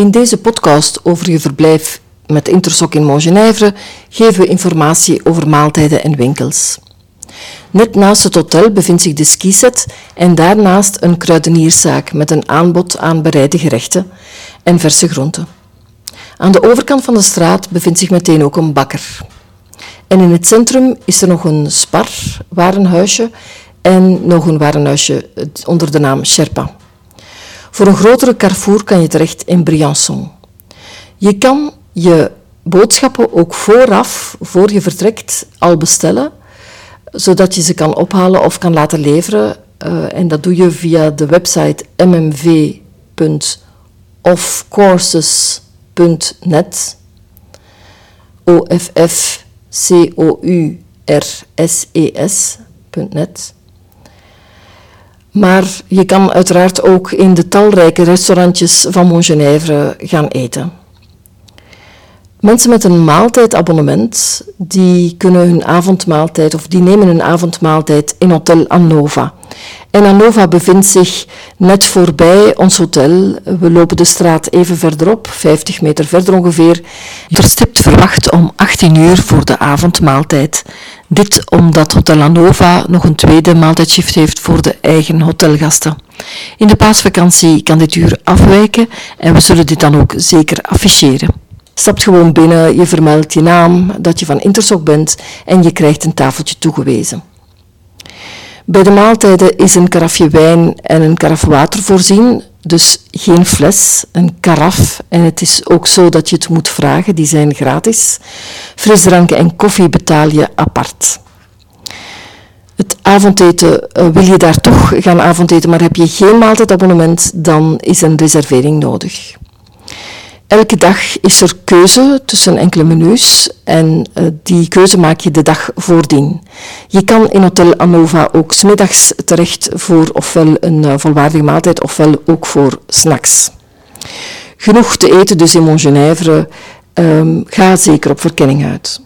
In deze podcast over je verblijf met Intersoc in Montgenèvre geven we informatie over maaltijden en winkels. Net naast het hotel bevindt zich de skiset en daarnaast een kruidenierszaak met een aanbod aan bereide gerechten en verse groenten. Aan de overkant van de straat bevindt zich meteen ook een bakker. En in het centrum is er nog een spar, warenhuisje, en nog een warenhuisje onder de naam Sherpa. Voor een grotere carrefour kan je terecht in Briançon. Je kan je boodschappen ook vooraf, voor je vertrekt, al bestellen, zodat je ze kan ophalen of kan laten leveren. Uh, en dat doe je via de website mmv.offcourses.net. O-F-F-C-O-U-R-S-E-S.net. Maar je kan uiteraard ook in de talrijke restaurantjes van Montgenèvre gaan eten. Mensen met een maaltijdabonnement, die kunnen hun avondmaaltijd of die nemen hun avondmaaltijd in Hotel Annova. En Annova bevindt zich net voorbij ons hotel. We lopen de straat even verderop, 50 meter verder ongeveer. Er stipt verwacht om 18 uur voor de avondmaaltijd. Dit omdat Hotel Annova nog een tweede maaltijdshift heeft voor de eigen hotelgasten. In de paasvakantie kan dit uur afwijken en we zullen dit dan ook zeker afficheren stapt gewoon binnen, je vermeldt je naam, dat je van Intersoc bent en je krijgt een tafeltje toegewezen. Bij de maaltijden is een karafje wijn en een karaf water voorzien, dus geen fles, een karaf. En het is ook zo dat je het moet vragen, die zijn gratis. Frisdranken en koffie betaal je apart. Het avondeten, eh, wil je daar toch gaan avondeten, maar heb je geen maaltijdabonnement, dan is een reservering nodig. Elke dag is er keuze tussen enkele menus en uh, die keuze maak je de dag voordien. Je kan in Hotel Anova ook smiddags terecht voor ofwel een uh, volwaardige maaltijd ofwel ook voor snacks. Genoeg te eten dus in Montgenèvre. Um, ga zeker op verkenning uit.